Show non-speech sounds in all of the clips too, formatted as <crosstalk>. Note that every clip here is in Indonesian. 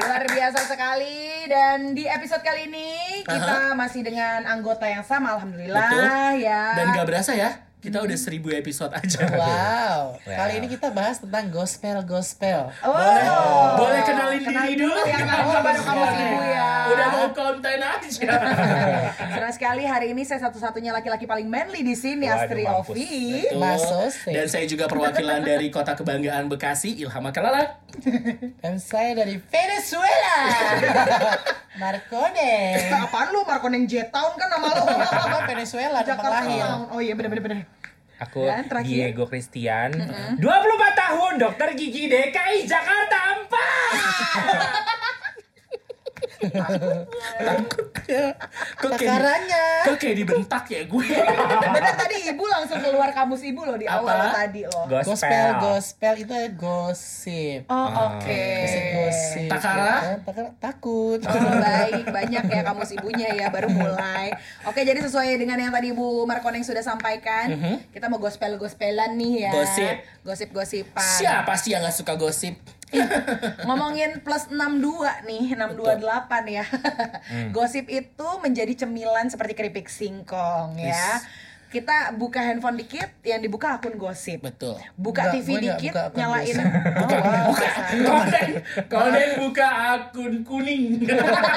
Luar biasa sekali dan di episode kali ini kita masih dengan anggota yang sama alhamdulillah Betul. ya. Dan gak berasa ya, kita udah seribu episode aja. Wow. <laughs> Kali ini kita bahas tentang gospel gospel. Oh. Boleh, boleh kenalin, Kenalin diri dulu. yang awal baru kamu ibu ya. Udah mau konten aja. <laughs> Senang sekali hari ini saya satu-satunya laki-laki paling manly di sini Waduh, Astri. Ovi. Masose. Dan saya juga perwakilan dari kota kebanggaan Bekasi, Ilham Makalala. <laughs> Dan saya dari Venezuela. Marcone. Apaan lu Markoneng Jet Town kan nama lu? Apa Venezuela tempat Jakarta lahir. Oh iya bener-bener bener. Aku Dan terakhir. Diego Christian. 24 tahun dokter gigi DKI Jakarta 4 <laughs> Kok kayak, di, Takarannya. kok kayak dibentak ya gue? Bener tadi ibu langsung keluar kamus ibu loh di awal Apa? tadi loh. Gospel Gospel gospel itu ya gosip. Oh oke. Gosip-gosip. Takara? ya kan? Takara takut. Oh, baik, banyak ya kamus ibunya ya baru mulai. Oke, jadi sesuai dengan yang tadi Ibu Markoneng sudah sampaikan, kita mau gospel-gospelan nih ya. Gosip. Gosip-gosipan. Siapa sih yang gak suka gosip? Ngomongin plus 62 nih, 628 ya. <laughs> Gosip itu menjadi cemilan seperti keripik singkong ya. Kita buka handphone dikit, yang dibuka akun gosip. Betul. Buka Enggak, TV gue nggak dikit, buka akun nyalain. <laughs> Oh. Konten, <laughs> konten buka akun kuning.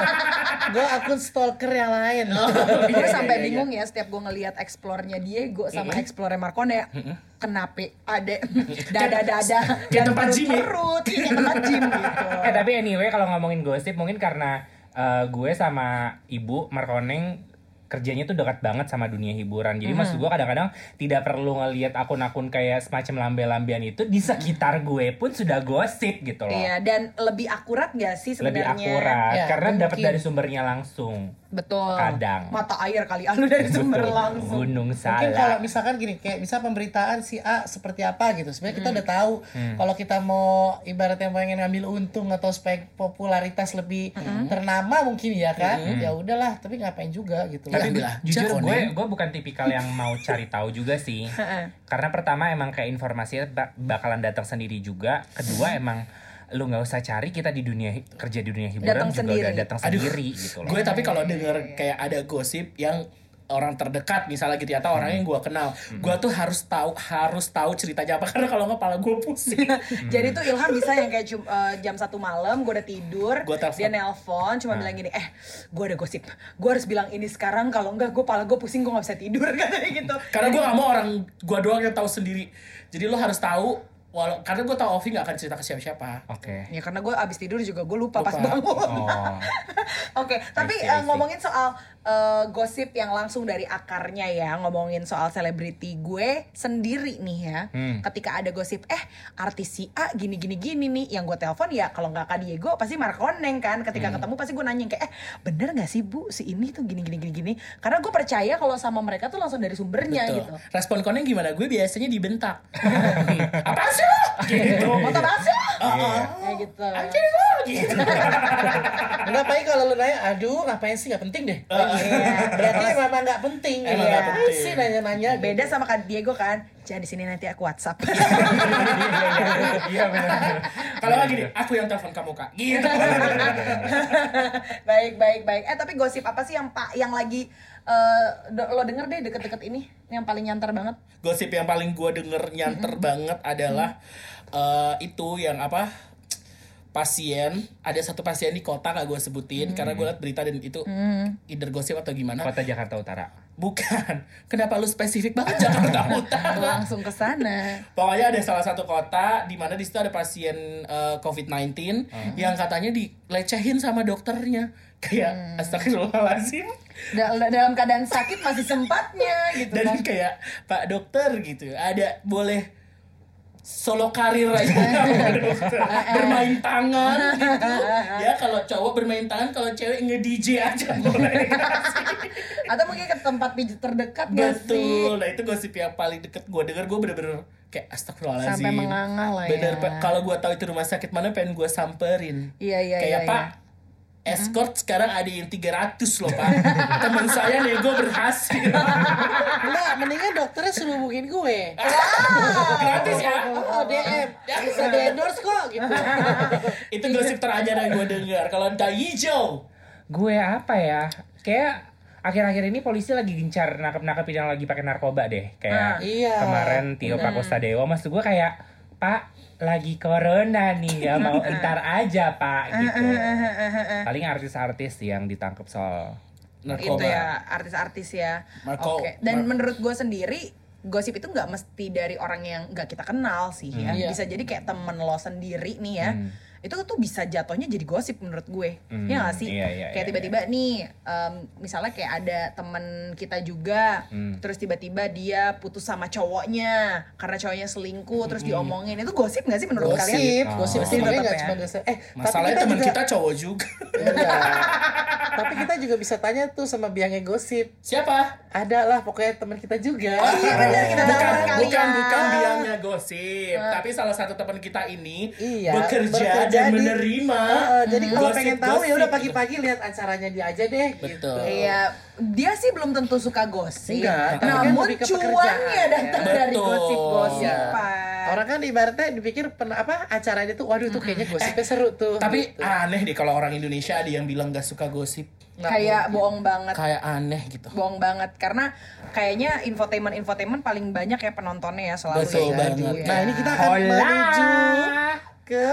<laughs> Gue akun stalker yang lain. gue Iya, sampai iya, iya. bingung ya setiap gue ngelihat explore-nya Diego sama explore Marcone kenapa ade dada dada Kayak tempat gym ya? perut kayak tempat gym gitu Eh tapi anyway kalau ngomongin gosip mungkin karena eh, gue sama ibu Markoneng kerjanya tuh dekat banget sama dunia hiburan. Jadi maksud gue kadang-kadang tidak perlu ngelihat akun-akun kayak semacam lambe-lambean itu di sekitar gue pun sudah gosip gitu loh. iya dan lebih akurat gak sih Lebih sebenarnya akurat Ya, karena dapat dari sumbernya langsung. betul Kadang. mata air kali ah, lu dari sumber Betul. langsung Gunung Mungkin kalau misalkan gini, kayak bisa pemberitaan si A seperti apa gitu. Sebenarnya kita udah tahu Hmm. kalau kita mau ibaratnya pengen ngambil untung atau supaya popularitas lebih ternama mungkin ya kan. Ya udahlah, tapi ngapain juga gitu. Tapi Ya. bilang, Jujur "Cak, gue Koneng." gue bukan tipikal yang mau cari tahu juga sih. <laughs> Karena pertama emang kayak informasinya ba- bakalan datang sendiri juga. Kedua emang lu nggak usah cari kita di dunia kerja di dunia hiburan Datang juga sendiri. udah datang Aduh, sendiri gitu loh. Gue tapi kalau denger kayak ada gosip yang orang terdekat misalnya gitu ya, atau orang yang gue kenal, gue tuh harus tahu harus tahu ceritanya apa <laughs> karena kalau nggak pala gue pusing. jadi tuh Ilham bisa yang kayak cum- eh, jam satu malam gue udah tidur Gua dia nelpon cuma bilang gini eh gue ada gosip. Gue harus bilang ini sekarang kalau enggak gue pala gue pusing gue nggak bisa tidur <laughs> katanya gitu. Karena gue gak mau orang gue doang yang tahu sendiri. Jadi lo harus tahu walau karena gue tahu Ovi gak akan cerita ke siapa-siapa. Oke. Ya karena gue abis tidur juga gue lupa, pas Lupa. bangun. Oh. <laughs> Oke, tapi see, eh, I see. ngomongin soal eh, gosip yang langsung dari akarnya ya, ngomongin soal selebriti gue sendiri nih ya. Hmm. Ketika ada gosip, eh artis si A gini gini gini nih, yang gue telepon ya kalau nggak Kak Diego pasti Markoneng kan. Ketika Hmm. ketemu pasti gue nanya kayak, eh bener nggak sih bu si ini tuh gini gini gini gini. Karena gue percaya kalau sama mereka tuh langsung dari sumbernya Betul. gitu. Respon koneng gimana? Gue biasanya dibentak. <laughs> apa sih? Gitu. Motor bahasa, Iya. kayak gitu. Anjing lo gitu. <laughs> Enggak paling kalau lu nanya, aduh ngapain sih nggak penting deh. Berarti memang nggak penting. Emang Iya. nggak penting. sih nanya-nanya. Beda sama Kak Diego kan, jangan di sini nanti aku WhatsApp. <laughs> Iya benar. Kalau nggak gini, aku yang telepon kamu kak. Gitu. <laughs> baik baik baik eh tapi gosip apa sih yang pak yang lagi eh, lo denger deh deket-deket ini yang paling nyantar banget? Gosip yang paling gue denger nyanter banget adalah eh, itu yang apa? pasien ada satu pasien di kota gak gue sebutin karena gue liat berita dan itu either gosip atau gimana. Kota Jakarta Utara. Bukan. Kenapa lu spesifik banget? <laughs> Jakarta Utara langsung ke sana. Pokoknya ada salah satu kota di mana di situ ada pasien eh, COVID-19 yang katanya dilecehin sama dokternya. Kayak astagfirullahalazim. Da- da- dalam keadaan sakit masih sempatnya gitu Dan kan. kayak Pak dokter gitu, ada boleh solo karir aja <laughs> bermain tangan gitu. <laughs> Ya kalau cowok bermain tangan, kalau cewek nge-DJ aja <laughs> boleh. atau mungkin ke tempat pijat terdekat gak sih Betul. Nah, itu gosip yang paling deket gue denger gue bener-bener kayak astagfirullahaladzim. Sampai menganga lah ya. Bener. Kalau gue tahu itu rumah sakit mana pengen gue samperin. Iya, iya, Kayak iya, Pak, escort sekarang ada yang 300 loh Pak. Temen saya nego berhasil. Enggak, Mendingan dokternya suruh hubungin gue. Gratis ya. Oh, DM. Bisa di endorse kok gitu. Itu gosip terakhir yang gue dengar. Kalau Daijo. Gue apa ya? Kayak akhir-akhir ini polisi lagi gencar nangkep-nangkepin yang lagi pakai narkoba deh. Kayak Ah, iya. kemarin Tio Pakusadewo maksud gue kayak Pak lagi corona nih nggak <laughs> mau entar aja Pak gitu. Paling artis-artis yang ditangkap soal Narkoba. itu ya artis-artis ya oke dan Mar- menurut gue sendiri gosip itu nggak mesti dari orang yang nggak kita kenal sih ya Iya. bisa jadi kayak temen lo sendiri nih ya Hmm. Itu tuh bisa jatuhnya jadi gosip menurut gue Hmm, ya nggak sih iya, iya, kayak iya, tiba-tiba nih em, misalnya kayak ada temen kita juga Hmm. terus tiba-tiba dia putus sama cowoknya karena cowoknya selingkuh terus diomongin itu gosip nggak sih menurut kalian Gosip, Oh. gosip Gosip tetap ya. cuma dasar. Eh, Masalahnya teman juga, kita cowok juga. Iya. tapi kita juga bisa tanya tuh sama biangnya gosip. Siapa? Ada lah pokoknya teman kita juga. Oh, iya, benar, kita bukan, bukan, bukan biangnya gosip, tapi salah satu teman kita ini Iya, bekerja, dan di- menerima. Heeh, jadi kalau gosip- pengen tahu ya udah pagi-pagi lihat acaranya dia aja deh gitu. Betul. Iya, dia sih belum tentu suka gosip. Enggak, tapi kan namun ke cuannya pekerjaan, datang ya. dari Betul. gosip-gosipan. Orang kan ibaratnya dipikir pen, apa acaranya tuh waduh tuh kayaknya gosipnya seru tuh. Tapi gitu. aneh deh kalau orang Indonesia ada yang bilang gak suka gosip. Nggak kayak mungkin. bohong banget. Kayak aneh gitu. Bohong banget karena kayaknya infotainment infotainment paling banyak ya penontonnya ya selalu Betul ya. banget. Iya. Nah, ini kita akan Hola. menuju ke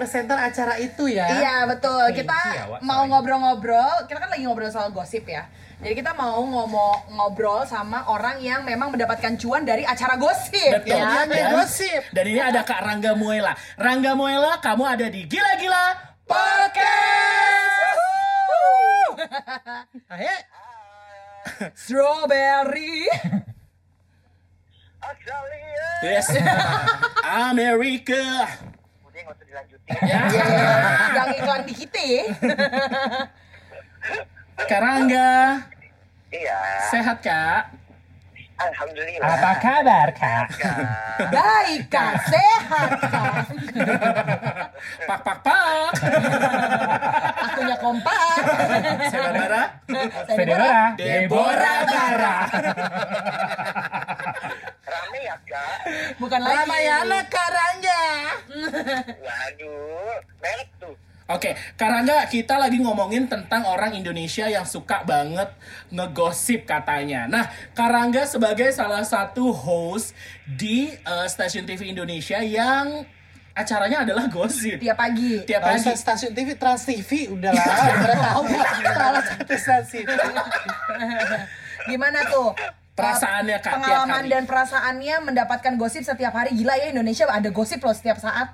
presenter acara itu ya. Iya betul. Kita ya, mau ngobrol-ngobrol. Kita kan lagi ngobrol soal gosip ya. Jadi kita mau ngomong ngobrol sama orang yang memang mendapatkan cuan dari acara gosip Betul. ya. Dia Dan- gosip. Dan ini ada Kak Rangga Muela. Rangga Muela, kamu ada di Gila Gila Podcast. <laughs> Ayo. Strawberry. <laughs> Yes. <laughs> Amerika. Nggak usah dilanjutin. Ya. <laughs> Gang iklan di kita. <laughs> Kak Rangga, Iya. sehat Kak? Alhamdulillah. Apa kabar kak? Baik kak, sehat kak. <laughs> Pak pak pak. Akunya kompak. Saya Barbara. Fedora, Deborah Bara. Rame ya kak. Bukan lagi. Ramayana Karangga. <laughs> Waduh. Merek tuh. Oke, Karangga, kita lagi ngomongin tentang orang Indonesia yang suka banget ngegosip katanya. Nah, Karangga sebagai salah satu host di eh, stasiun TV Indonesia yang acaranya adalah gosip. Tiap pagi. Tiap pagi. stasiun TV Trans TV udah <laughs> lah, udah tahu salah satu stasiun. Gimana tuh? Perasaannya, Kak, tiap Pengalaman hari. dan perasaannya mendapatkan gosip setiap hari. Gila ya Indonesia ada gosip loh setiap saat.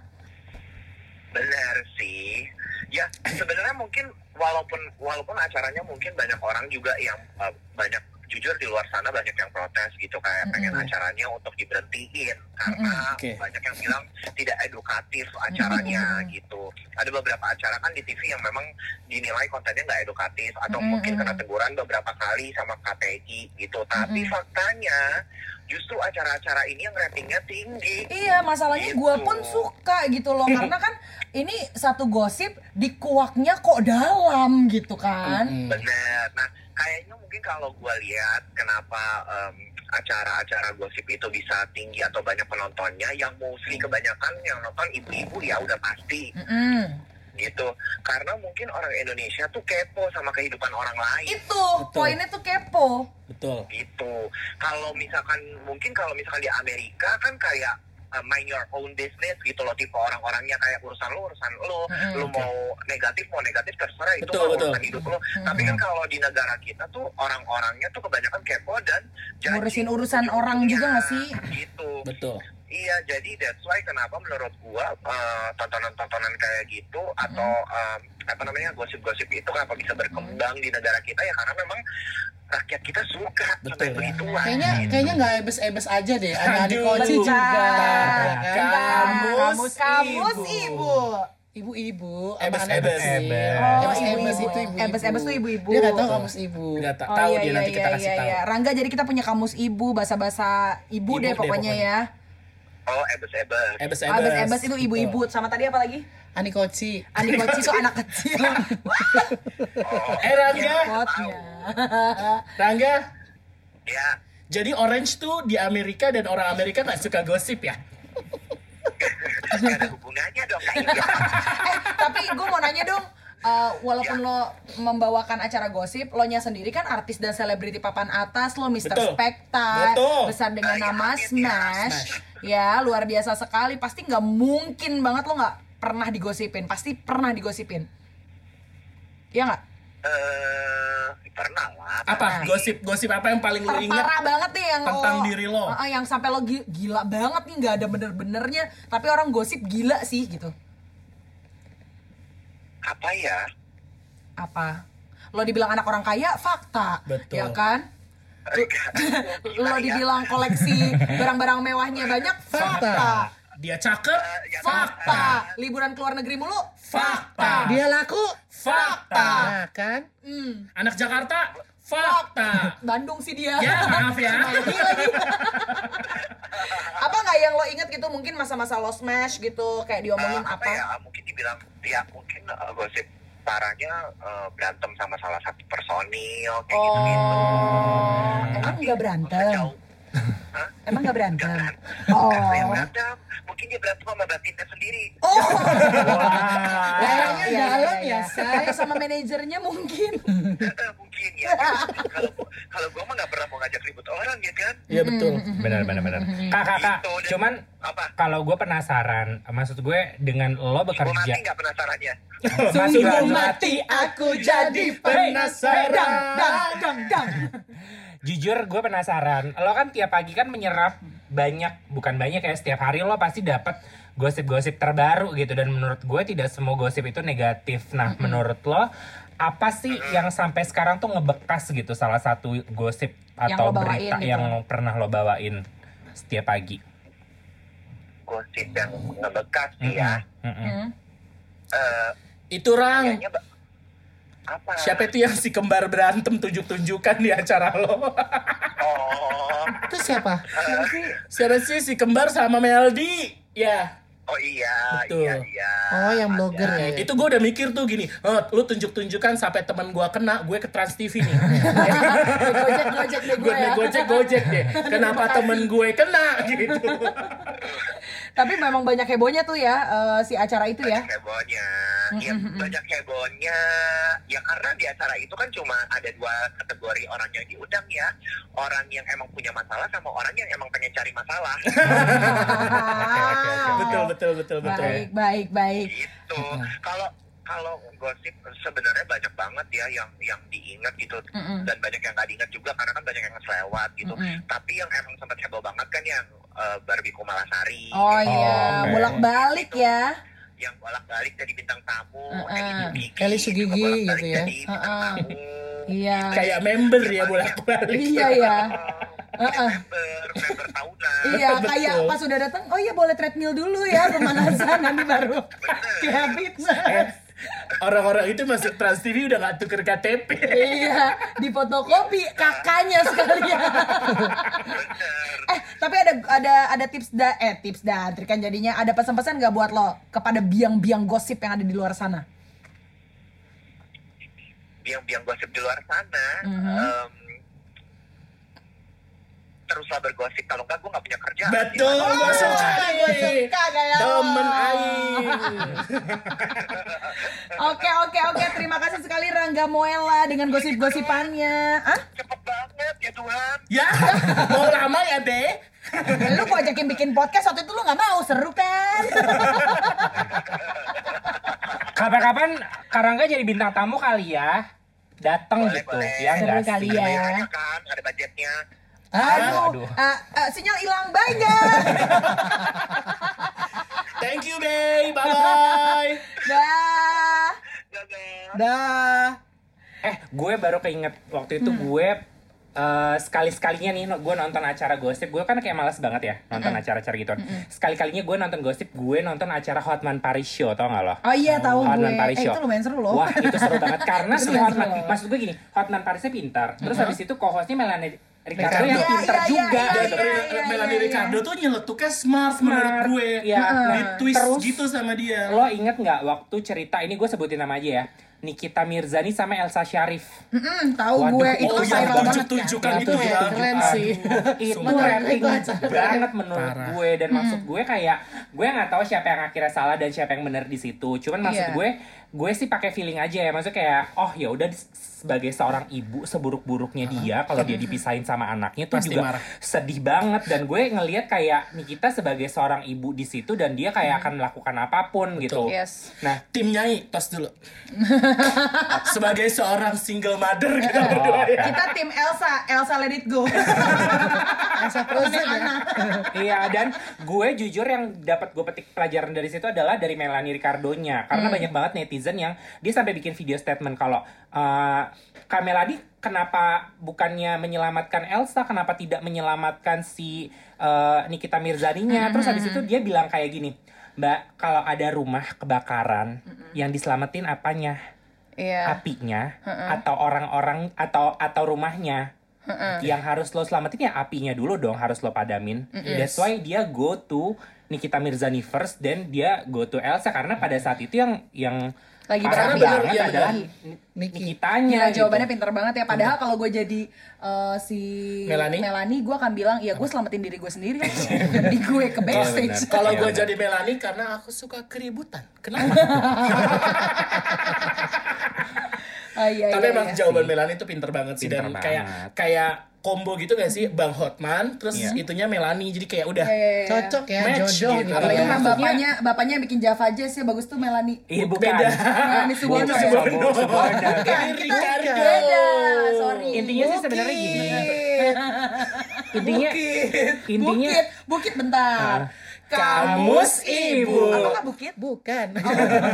Benar sih. Ya sebenarnya mungkin walaupun walaupun acaranya mungkin banyak orang juga yang uh, banyak jujur di luar sana banyak yang protes gitu kayak pengen acaranya untuk diberhentiin karena Oke. banyak yang bilang tidak edukatif acaranya gitu. Ada beberapa acara kan di TV yang memang dinilai kontennya nggak edukatif atau mungkin kena teguran beberapa kali sama KPI gitu. Tapi faktanya justru acara-acara ini yang ratingnya tinggi. Iya, masalahnya Gitu. gue pun suka gitu loh <laughs> karena kan ini satu gosip dikuaknya kok dalam gitu kan. Hmm. Bener. Nah, kayaknya mungkin kalau gue lihat kenapa em, acara-acara gosip itu bisa tinggi atau banyak penontonnya, yang mostly kebanyakan yang nonton ibu-ibu ya udah pasti Mm-mm. gitu. Karena mungkin orang Indonesia tuh kepo sama kehidupan orang lain Itu poinnya tuh kepo. Betul. gitu. Kalau misalkan mungkin kalau misalkan di Amerika kan kayak uh, mind your own business gitu loh tipe orang-orangnya kayak urusan lu urusan lu Mm-mm. lu mau negatif mau negatif terserah itu Betul, urusan hidup lu tapi kan kalau di negara kita tuh orang-orangnya tuh kebanyakan kepo dan Ngurusin urusan orang juga nggak sih? gitu Betul. Iya, jadi that's why kenapa menurut gua eh, tontonan-tontonan kayak gitu atau em, apa namanya gosip-gosip itu kenapa bisa berkembang di negara kita ya karena memang rakyat kita suka Betul, sampai ya. begituan. Kayaknya gitu. kayaknya nggak ebes-ebes aja deh. Ada adik Aduh. koci juga. Kan? Kamus kamus ibu. ibu. Ibu-ibu, Ebes-ebes. Ebes. Oh, Ebes-ebes ibu-ibu. itu ibu-ibu. Ebes-ebes tuh ibu-ibu. Dia nggak tahu kamus ibu. Nggak Oh tahu iya dia iya nanti kita iya kasih iya, tahu. iya. Rangga jadi kita punya kamus ibu bahasa-bahasa ibu, Ibu deh pokoknya. ya. Oh, ebes-ebes. Ebes Ah, Ebes-ebes itu ibu-ibu sama tadi apa lagi? Ani koci. Andi Koci itu anak kecil. <laughs> Eh Rangga, Potnya. <laughs> Rangga, Ya, Jadi Orange tuh di Amerika dan orang Amerika nggak suka gosip ya? Gak ada hubungannya dong kayaknya. <laughs> eh tapi gue mau nanya dong eh, walaupun lo membawakan acara gosip, lo nya sendiri kan artis dan selebriti papan atas, lo Mr. Betul. Spekta, Betul. besar dengan ya, nama amin, ya. Smash, ya luar biasa sekali. Pasti nggak mungkin banget lo nggak pernah digosipin, pasti pernah digosipin. Iya nggak? Eh, pernah lah. Apa? Gosip gosip apa yang paling lo ingat? Terparah banget nih yang tentang lo, diri lo. Ah, yang sampai lo gi- gila banget nih nggak ada bener-benernya, tapi orang gosip gila sih gitu. Apa ya? Apa? Lo dibilang anak orang kaya, fakta, Betul. ya kan? Lo ya. dibilang koleksi barang-barang mewahnya banyak fakta Dia cakep? ya, fakta liburan ke luar negeri mulu Fakta. Dia laku? Fakta. Nah, kan? hmm. Anak Jakarta? Fakta. Bandung sih dia Ya maaf ya. Lagi <laughs> apa nggak yang lo inget gitu mungkin masa-masa lo smash gitu kayak diomongin Eh, apa, ya? Mungkin dibilang ya mungkin eh, gosip parahnya eh, berantem sama salah satu personil kayak gitu-gitu. oh emang nggak berantem Jauh. Hah? emang nggak berantem Bukan oh saya yang berantem. Mungkin dia berantem sama batinnya sendiri. oh Kayaknya Iya, dalam iya, ya, iya. say. Atau sama manajernya mungkin mungkin ya. Kalau kalau gue mah nggak pernah mau ngajak ribut orang ya kan. Iya betul. benar benar benar kak kak kak Gitu, cuman Apa? kalau gue penasaran maksud gue dengan lo Gue mati bekerja nggak penasarannya. Masih Sungguh mati aku jadi penasaran. dang dang dang dang jujur gue penasaran lo kan tiap pagi kan menyerap banyak bukan banyak ya setiap hari lo pasti dapat gosip-gosip terbaru gitu dan menurut gue tidak semua gosip itu negatif nah menurut lo apa sih yang sampai sekarang tuh ngebekas gitu salah satu gosip Yang atau bawain berita gitu. yang pernah lo bawain setiap pagi Gosip yang ngebekas sih ya. Mm-mm. Hmm. Eh, Itu Rang. Apa? Siapa itu yang si kembar berantem tunjuk-tunjukan di acara lo? Oh, Itu siapa? Siapa sih si kembar sama Meldi? Ya. oh iya, Betul. iya, iya. Oh, yang blogger ya. Itu gue udah mikir tuh gini, oh, lu tunjuk-tunjukkan sampai teman gue kena, gue ke Trans TV nih. gojek gojek deh gue gue ya gojek gojek deh. Kenapa temen gue kena <laughs> gitu? Tapi memang banyak hebohnya tuh ya eh, si acara itu ya Banyak hebohnya, ya banyak hebohnya. Ya karena di acara itu kan cuma ada dua kategori orang yang diundang ya. Orang yang emang punya masalah sama orang yang emang pengen cari masalah. <laughs> betul betul betul betul. baik baik baik gitu. Kalau kalau gosip sebenarnya banyak banget ya yang yang diingat gitu Mm-mm. dan banyak yang nggak diingat juga karena kan banyak yang selewat gitu. Mm-mm. Tapi yang emang sempat heboh banget kan yang eh, Barbie Kumalasari. oh iya oke. bolak balik ya yang bolak-balik jadi bintang tamu, Uh-uh. Eli Sugigi, Eli Sugigi juga bolak-balik gitu ya. Uh-uh. tamu. iya Kayak member ya bolak-balik. iya ya Oh, Uh-uh. member, member tahunan. iya kayak pas udah datang oh iya boleh treadmill dulu ya pemanasan nanti baru kayak fitness Eh, Orang-orang itu masuk Trans TV udah gak tuker KTP. iya di fotokopi kakaknya sekalian Bener. eh tapi ada ada ada tips da eh tips dan trik kan jadinya ada pesan-pesan nggak buat lo kepada biang-biang gosip yang ada di luar sana Biang-biang gosip di luar sana. Mhm. em, teruslah bergosip kalau enggak gue nggak punya kerjaan Betul, Gimana? gue suka. gue suka lo. Temen aing. <laughs> Oke oke oke terima kasih sekali Rangga Moela dengan gosip-gosipannya. Ah, cepet banget ya Tuhan Ya, mau lama ya, Be? lu gua ajakin bikin podcast waktu itu lu nggak mau seru kan? <laughs> kapan-kapan Karangga jadi bintang tamu kali ya datang Boleh, gitu boleh. ya Seru enggak kali ya. Kan ada budgetnya Aduh, Aduh. ah, ah, sinyal hilang bye guys. <laughs> Thank you, Be. Bye-bye. Dah. Dadah. Dah. Eh, gue baru keinget waktu itu Hmm. gue eh, sekali-sekalinya nih gue nonton acara gosip gue kan kayak malas banget ya nonton acara-acara gitu sekali-kalinya gue nonton gosip gue nonton acara Hotman Paris Show tau gak lo Oh iya tahu Hotman gue. Paris Eh, Show. itu lumayan seru loh. Wah itu seru banget <laughs> karena si Hotman, maksud gue gini, Hotman Parisnya pintar, terus habis itu co-hostnya Melanie Ricardo Ricardo. yang pintar iya, iya, juga. iya, Dan iya, iya, Melanie iya. Ricardo tuh nyeletuknya smart, Smart. menurut gue. Di Nah, twist terus gitu sama dia. Lo inget nggak waktu cerita ini gue sebutin nama aja ya. Nikita Mirzani sama Elsa Syarif. Mm-mm, tahu Waduh, gue itu oh viral banget kan. tunjuk-tunjukan Itu itu ya, ya. keren Aduh, sih. <laughs> itu rating banget menurut Parah. gue dan maksud gue kayak gue nggak tahu siapa yang akhirnya salah dan siapa yang benar di situ cuman maksud Iya. gue gue sih pakai feeling aja ya maksudnya kayak oh ya udah sebagai seorang ibu seburuk-buruknya dia kalau dia dipisahin sama anaknya tuh Pasti juga marah. sedih banget dan gue ngelihat kayak Nikita sebagai seorang ibu di situ dan dia kayak akan melakukan apa pun gitu Yes. nah Tim nyai, tos dulu. <laughs> <laughs> Sebagai seorang single mother kita Oh, berdua ya. Kita tim Elsa, Elsa let it go. <laughs> Elsa Frozen ya. <laughs> iya dan gue jujur yang dapat gue petik pelajaran dari situ adalah dari Melanie Ricardo-nya. Karena banyak banget netizen yang dia sampai bikin video statement kalau eh Kak Melanie kenapa bukannya menyelamatkan Elsa? Kenapa tidak menyelamatkan si eh, Nikita Mirzani-nya? Terus habis itu dia bilang kayak gini Mbak kalau ada rumah kebakaran yang diselamatin apanya Iya. apinya atau orang-orang atau atau rumahnya yang harus lo selamatin ya apinya dulu dong harus lo padamin. That's why dia go to Nikita Mirzani first dan dia go to Elsa. Karena pada saat itu yang yang Lagi berapi banget iya, adalah iya. Niki. Nikitanya Gila, gitu. jawabannya pinter banget ya. Padahal kalau gue jadi eh, si Melanie? gue akan bilang, ya gue selamatin diri gue sendiri <laughs> di gue ke backstage. Kalau Iya, gue benar. jadi Melanie karena aku suka keributan. Kenapa? <laughs> Ah, iya, Tapi iya, emang iya. jawaban Melanie itu pinter banget sih Pinter dan kayak banget. kayak combo gitu gak sih Bang Hotman terus Iya. itunya Melanie jadi kayak udah Iya, iya, iya. Cocok ya, Match jodoh gitu. gitu. Apalagi Iya. sama bapaknya, bapaknya yang bikin Java Jazz ya bagus tuh Melanie. Iya bukan. Beda. Melanie Subono. Subono. Ricardo. beda, sorry. Intinya sih sebenarnya gini. <laughs> Intinya intinya Bukit, bukit bentar. Kamus Ibu. Apakah bukit? Bukan.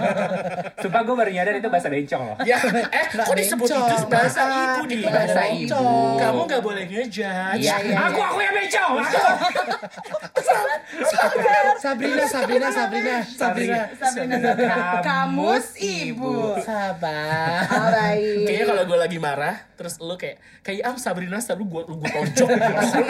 <laughs> sumpah gue baru nyadar itu bahasa bencong loh. Ya, eh kok disebut bencong. itu bahasa ibu di bahasa ibu. Kamu gak boleh ngejudge. Iya, iya. Aku aku yang bencong. Aku. Sabrina, Sabrina, Sabrina, Sabrina. Sabrina, Sabrina. Kamus Ibu. Sabar. Ah, baik. Kayaknya kalau gue lagi marah, terus lu kayak kayak am Sabrina selalu gue lu gue tonjok.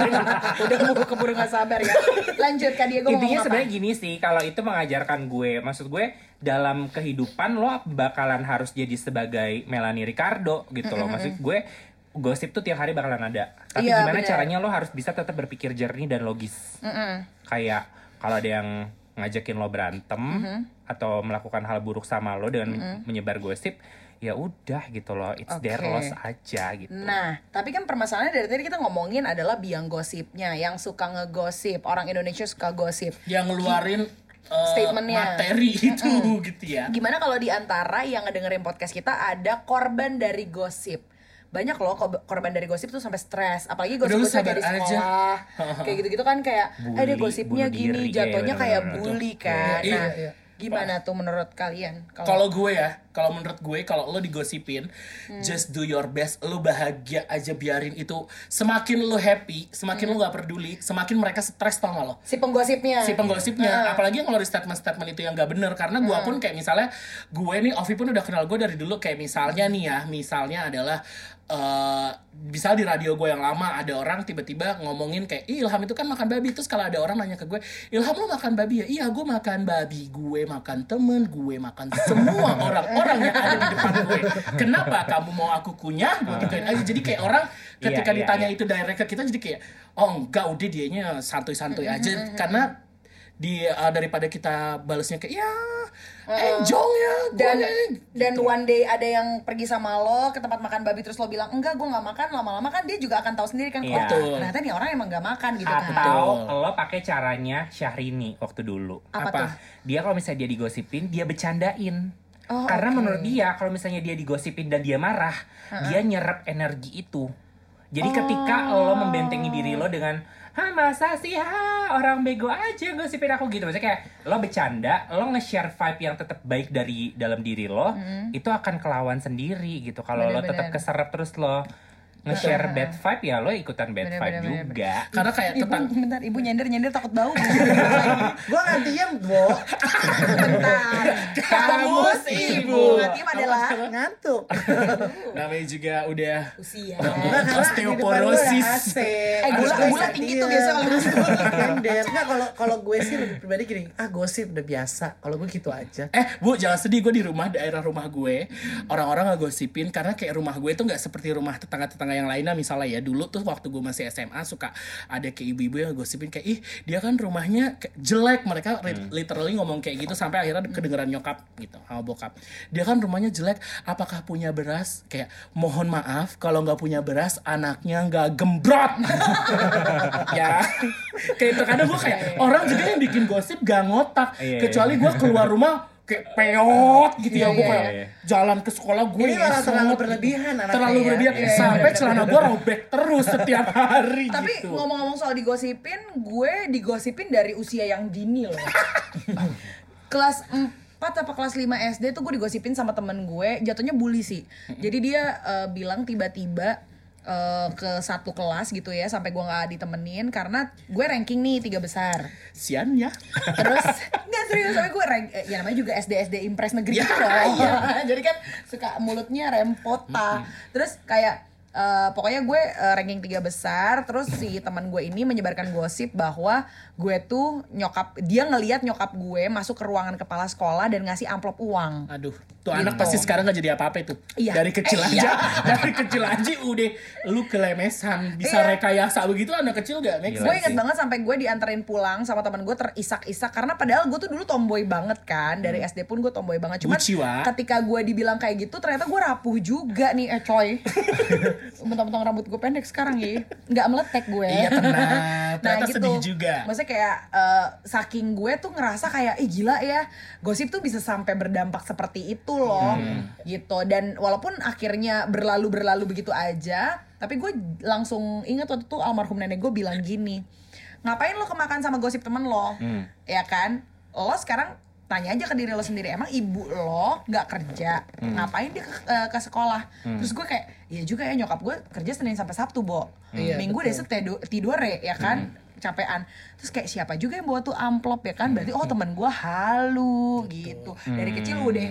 <laughs> Udah mau keburu gak sabar ya. Lanjut Kak Diego Intinya sebenarnya gini sih, kalau itu mengajarkan gue, maksud gue dalam kehidupan lo bakalan harus jadi sebagai Melanie Ricardo gitu loh. Maksud gue gosip tuh tiap hari bakalan ada. Tapi Iya, gimana bener. caranya lo harus bisa tetap berpikir jernih dan logis. Mm-mm. Kayak kalau ada yang ngajakin lo berantem atau melakukan hal buruk sama lo dengan menyebar gosip, ya udah gitu loh. It's their Oke. loss aja gitu. Nah, tapi kan permasalahannya dari tadi kita ngomongin adalah biang gosipnya, yang suka ngegosip. Orang Indonesia suka gosip. yang ngeluarin uh, Statementnya. materi itu gitu ya. Gimana kalau di antara yang ngedengerin podcast kita ada korban dari gosip? Banyak loh ko- korban dari gosip tuh sampai stres, apalagi gosip-gosip sabar dari aja. sekolah. kayak gitu-gitu kan kayak eh dia Bully, gosipnya gini, diri, iya, jatuhnya bener-bener kayak bully kan. Iya, Nah, iya. Gimana tuh menurut kalian? Kalau gue ya, kalau menurut gue kalau lo digosipin, Hmm. just do your best, lo bahagia aja biarin itu. Semakin lo happy, semakin Hmm. lo gak peduli, semakin mereka stres tau gak lo? si penggosipnya. si penggosipnya apalagi yang ngeluarin statement-statement itu yang gak bener karena gue pun kayak misalnya gue nih Ovi pun udah kenal gue dari dulu kayak misalnya nih ya misalnya adalah eh misal di radio gue yang lama ada orang tiba-tiba ngomongin kayak Ih, Ilham itu kan makan babi. Terus kalau ada orang nanya ke gue Ilham lo makan babi ya? Iya gue makan babi. Gue makan temen gue makan semua <laughs> orang-orang yang ada di depan gue. Kenapa? Kamu mau aku kunyah? Gue gituin aja. Jadi kayak orang ketika Iya, iya, ditanya iya. itu direct ke kita jadi kayak oh enggak udah dianya santuy-santuy aja. karena di uh, daripada kita balesnya kayak ya enjong ya gua dan nih." dan one day ada yang pergi sama lo ke tempat makan babi terus lo bilang enggak gue nggak makan lama-lama kan dia juga akan tahu sendiri kan Iya. oh Betul. ternyata nih orang emang nggak makan gitu kan Atau lo pakai caranya Syahrini waktu dulu. apa, apa? tuh Dia kalau misalnya dia digosipin, dia bercandain. Oh, Karena oke. menurut dia kalau misalnya dia digosipin dan dia marah, dia nyerap energi itu. Jadi ketika lo membentengi diri lo dengan Hah masa sih? Ha orang bego aja gosipin aku gitu. Maksudnya kayak lo bercanda Lo nge-share vibe yang tetap baik dari dalam diri lo Itu akan kelawan sendiri gitu. Kalau lo tetap keserap terus lo nge-share bad vibe ya lo ikutan bad Bener, vibe bener, bener, juga. Karena kayak Ibu, tetang bentar, ibu nyender nyender takut bau. <laughs> Gua nggak diem, Bo. bentar. Kamus ibu. Tim adalah Ngantuk. <laughs> namanya juga udah usia. Enggak, karena Osteoporosis. Eh, gula- gula tinggi tuh iya. biasa kalau gosip. Nyender. Enggak, kalau kalau gue sih lebih pribadi gini, ah gosip udah biasa. Kalau gue gitu aja. Eh bu jangan sedih gue di rumah daerah rumah gue orang-orang ngegosipin karena kayak rumah gue tuh nggak seperti rumah tetangga-tetangga yang lainnya misalnya ya dulu tuh waktu gue masih SMA suka ada kayak ibu-ibu yang ngegosipin kayak ih dia kan rumahnya kayak jelek mereka ri- literally ngomong kayak gitu sampai akhirnya kedengeran nyokap gitu sama bokap dia kan rumahnya jelek apakah punya beras kayak mohon maaf kalau nggak punya beras anaknya nggak gembrot <laughs> ya kayak terkadang gue kayak orang juga yang bikin gosip gak ngotak Iya, iya. kecuali gue keluar rumah kayak peot gitu ya Iya, gue iya, kayak iya. jalan ke sekolah gue Ini ngesot terlalu berlebihan anaknya terlalu ya. berlebihan Iya, sampai celana gue robek terus setiap hari Tapi gitu. ngomong-ngomong soal digosipin, gue digosipin dari usia yang dini loh. <laughs> kelas 4 apa kelas 5 SD tuh gue digosipin sama temen gue, jatuhnya bully sih. Jadi dia eh, bilang tiba-tiba eh, ke satu kelas gitu ya sampai gue nggak ditemenin karena gue ranking nih tiga besar. sian ya Terus <laughs> nggak serius tapi gue rank, eh, ya namanya juga SD SD impres negeri Ya, gitu loh. iya. <laughs> Jadi kan suka mulutnya rempota. Terus kayak eh, pokoknya gue eh, ranking tiga besar. Terus si teman gue ini menyebarkan gosip bahwa gue tuh nyokap dia ngelihat nyokap gue masuk ke ruangan kepala sekolah dan ngasih amplop uang. aduh tuh anak pasti sekarang gak jadi apa-apa itu. Iya. dari kecil Eh, aja. Iya. <laughs> dari kecil aja udah lu kelemesan bisa Iya. rekayasa begitu anak kecil gak make gue inget banget sampai gue dianterin pulang sama teman gue terisak-isak karena padahal gue tuh dulu tomboy banget kan. Dari SD pun gue tomboy banget. Cuman Buci, Wak. ketika gue dibilang kayak gitu ternyata gue rapuh juga nih eh coy. <laughs> Mentang-mentang rambut gue pendek sekarang ya. Nggak meletek gue iya tenang. <laughs> Ternyata sedih juga. Maksudnya kayak eh, saking gue tuh ngerasa kayak ih gila ya. Gosip tuh bisa sampai berdampak seperti itu loh. Hmm. gitu. Dan walaupun akhirnya berlalu berlalu begitu aja tapi gue langsung ingat waktu itu almarhum nenek gue bilang gini ngapain lo kemakan sama gosip temen lo? Hmm. ya kan? Lo sekarang tanya aja ke diri lo sendiri emang ibu lo nggak kerja? Ngapain dia ke, eh, ke sekolah? Terus gue kayak iya juga ya nyokap gue kerja senin sampai sabtu bo. Iya, minggu deh tidur tidur ya kan? Capean. Terus kayak siapa juga yang bawa tuh amplop ya kan? Berarti oh teman gue halu gitu. Dari kecil udah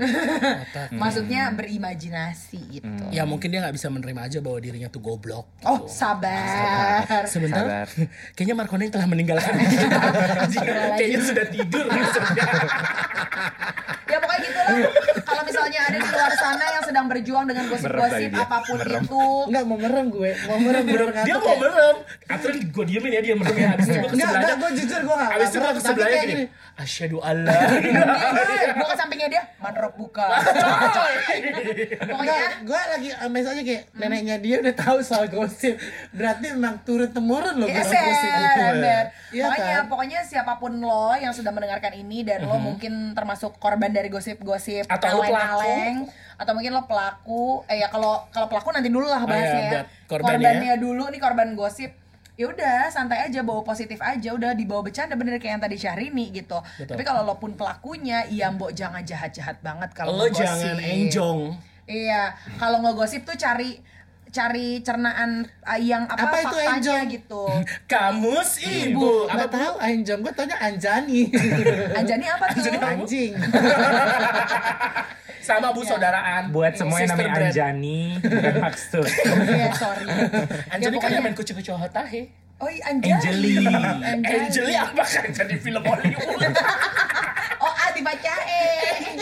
<laughs> maksudnya berimajinasi gitu. Ya mungkin dia nggak bisa menerima aja bahwa dirinya tuh goblok oh sabar. <laughs> Sebentar. Sabar. <laughs> kayaknya Marconing telah meninggalkan kita. Kayaknya sudah tidur. Maksudnya ya pokoknya gitu lah kalau misalnya ada di luar sana yang sedang berjuang dengan gosip-gosip apa pun Merem. itu. Enggak mau merem gue, mau merem bener ngantuk. dia mau merem. Atau gue diemin ya dia merem ya Abis itu gue ke Enggak, sebelahnya. enggak, gue jujur gue enggak. Abis itu gue ke sebelahnya gini. Asyadu Allah. <laughs> Gue ke sampingnya dia. Manrop buka. Pokoknya Enggak, gue lagi ames aja kayak neneknya dia udah tahu soal gosip. Berarti memang turun temurun loh Iya, gosip itu. ember. Iya Pokoknya, kan? pokoknya siapa pun lo yang sudah mendengarkan ini dan lo mungkin termasuk korban dari gosip-gosip Atau lo pelaku. kaleng-kaleng, atau mungkin lo pelaku, eh ya kalau kalau pelaku nanti dulu lah Oh, bahasnya iya, ya. buat korban Korbannya dulu nih korban gosip. Ya udah santai aja bawa positif aja udah dibawa bercanda bener kayak yang tadi Syahrini gitu. Betul. Tapi kalau lo pun pelakunya, ya mbok jangan jahat-jahat banget kalau Lo ngegosip. jangan enjong Iya, kalau ngegosip tuh cari cari cernaan uh, yang apa, Apa itu faktanya enjong? gitu. <laughs> Kamus ibu Apa tahu Anjong, gue taunya Anjani. <laughs> Anjani apa tuh? Anjing. <laughs> Sama bu saudaraan Buat semua yang namanya. Anjani bukan maksud. <laughs> Iya, sorry. Anjani Ya, kan yang pokoknya- main kucu-kucu hotahe Oh, iya, Anjani. Angeli. Angeli apa kan jadi film Hollywood <laughs> Oh, ah dibacain.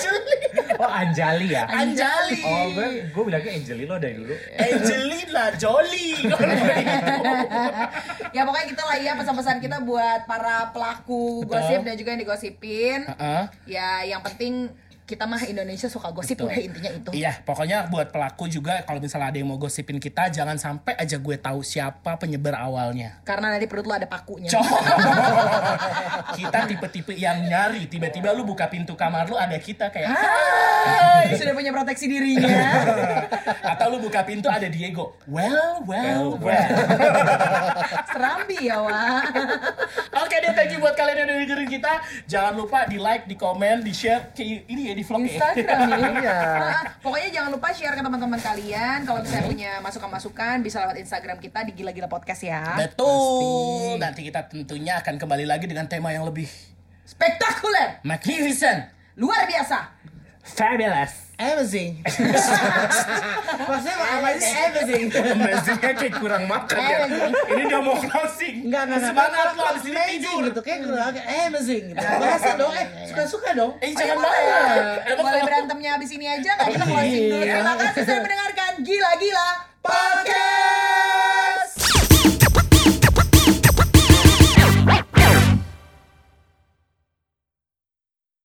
Oh Anjali ya. Anjali Oh gue gue bilangnya Angeli lo dari dulu. Angelina Jolie <laughs> ya pokoknya gitu lah ya pesan-pesan kita buat para pelaku Betul. gosip dan juga yang digosipin. Heeh. Ya, yang penting kita mah Indonesia suka gosip Betul. lah intinya itu. Iya, pokoknya buat pelaku juga kalau misalnya ada yang mau gosipin kita, jangan sampai aja gue tahu siapa penyebar awalnya. Karena nanti perut lo ada pakunya. Cok. <laughs> kita tipe-tipe yang nyari, tiba-tiba lu buka pintu kamar lu ada kita kayak Hai, sudah punya proteksi dirinya. <laughs> atau lu buka pintu ada Diego. Well, well, well. <laughs> Serambi ya, Wak. Oke deh, thank you buat kalian yang udah dengerin kita. Jangan lupa di like, di komen, di share ke ini ya di vlog ya. Instagram ya. <laughs> Iya. Nah, pokoknya jangan lupa share ke teman-teman kalian. Kalau misalnya punya masukan-masukan bisa lewat Instagram kita di Gila Gila Podcast ya. Betul. Nanti kita tentunya akan kembali lagi dengan tema yang lebih Spektakuler, magnificent. luar biasa. Fabulous. Amazing. <laughs> Maksudnya amazing? Amazingnya kayak kurang makan ya. Ini dia mau closing. Enggak, enggak, enggak. Semangat lo abis ini amazing tidur. gitu kayak kurang amazing gitu. Bahasa <laughs> dong, eh suka-suka dong. Eh jangan banget. Emang Boleh kalau- berantemnya abis ini aja nggak kita closing dulu. Iya. Terima kasih sudah mendengarkan Gila Gila Podcast.